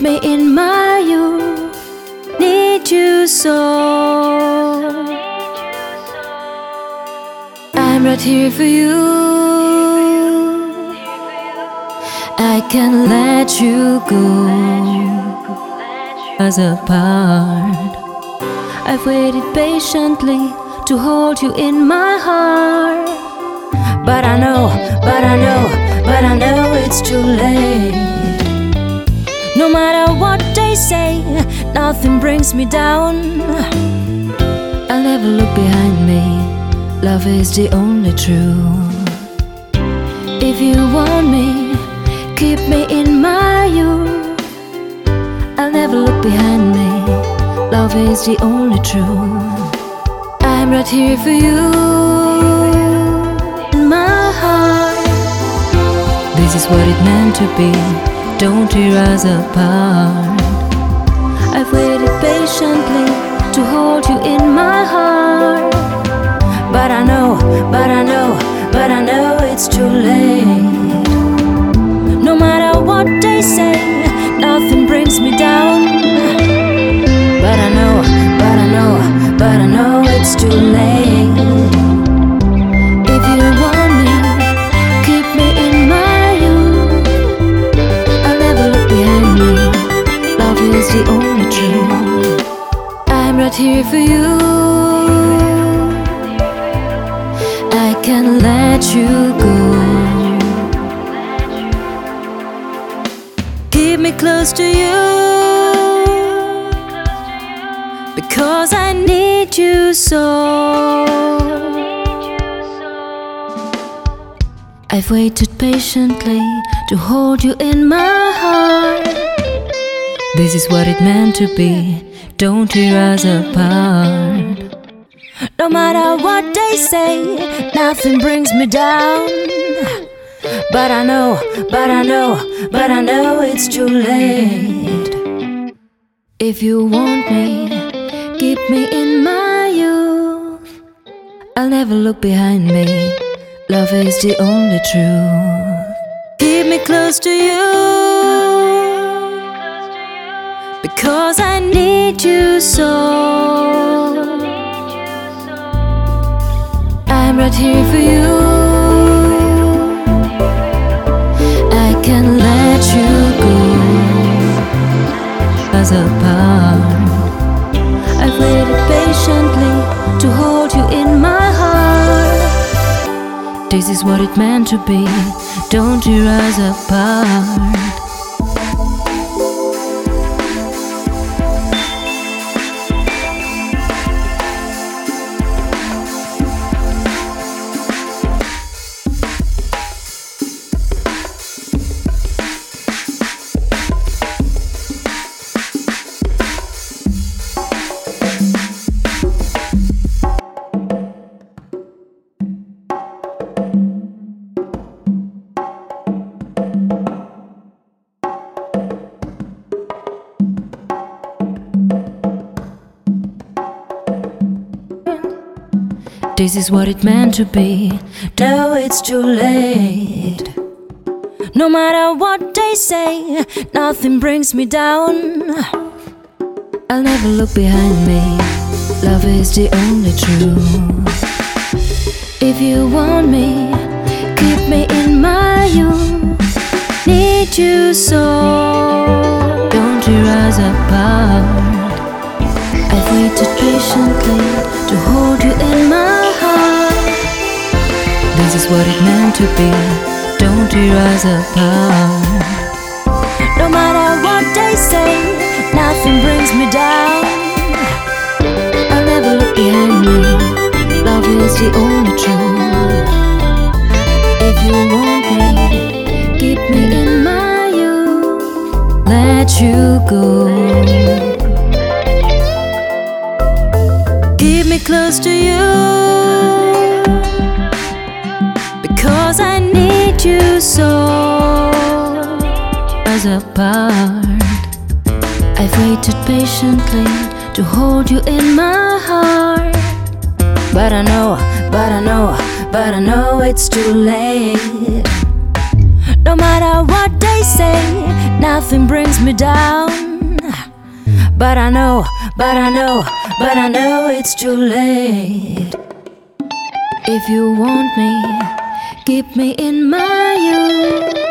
Me in my youth, need you so. I'm right here for you. I can't let you go as apart. I've waited patiently to hold you in my heart. But I know, but I know, but I know it's too late. Nothing brings me down. I'll never look behind me. Love is the only truth. If you want me, keep me in my youth. I'll never look behind me. Love is the only truth. I'm right here for you in my heart. This is what it meant to be. Don't tear us apart. I've waited patiently to hold you in my heart. But I know, but I know, but I know it's too late. No matter what they say, nothing brings me down. But I know, but I know, but I know it's too late. Here for you. I can't let you go. Keep me close to you because I need you so. I've waited patiently to hold you in my heart. This is what it meant to be. Don't tear us apart. No matter what they say, nothing brings me down. But I know, but I know, but I know it's too late. If you want me, keep me in my youth. I'll never look behind me. Love is the only truth. Keep me close to you. Because I need you so. I'm right here for you. I can't let you go as a apart. I've waited patiently to hold you in my heart. This is what it meant to be. Don't tear us apart. This is what it meant to be. Though it's too late. No matter what they say, nothing brings me down. I'll never look behind me. Love is the only truth. If you want me, keep me in my youth. Need you so. Don't tear us apart. I've waited patiently to hold you in my. This is what it meant to be. Don't tear us apart. No matter what they say, nothing brings me down. I'll never look behind me. Love is the only truth. If you want me, keep me in my youth. Let you go. Keep me close to you you so. As apart, I've waited patiently to hold you in my heart. But I know, but I know, but I know it's too late. No matter what they say, nothing brings me down. But I know, but I know, but I know it's too late. If you want me, keep me in my youth.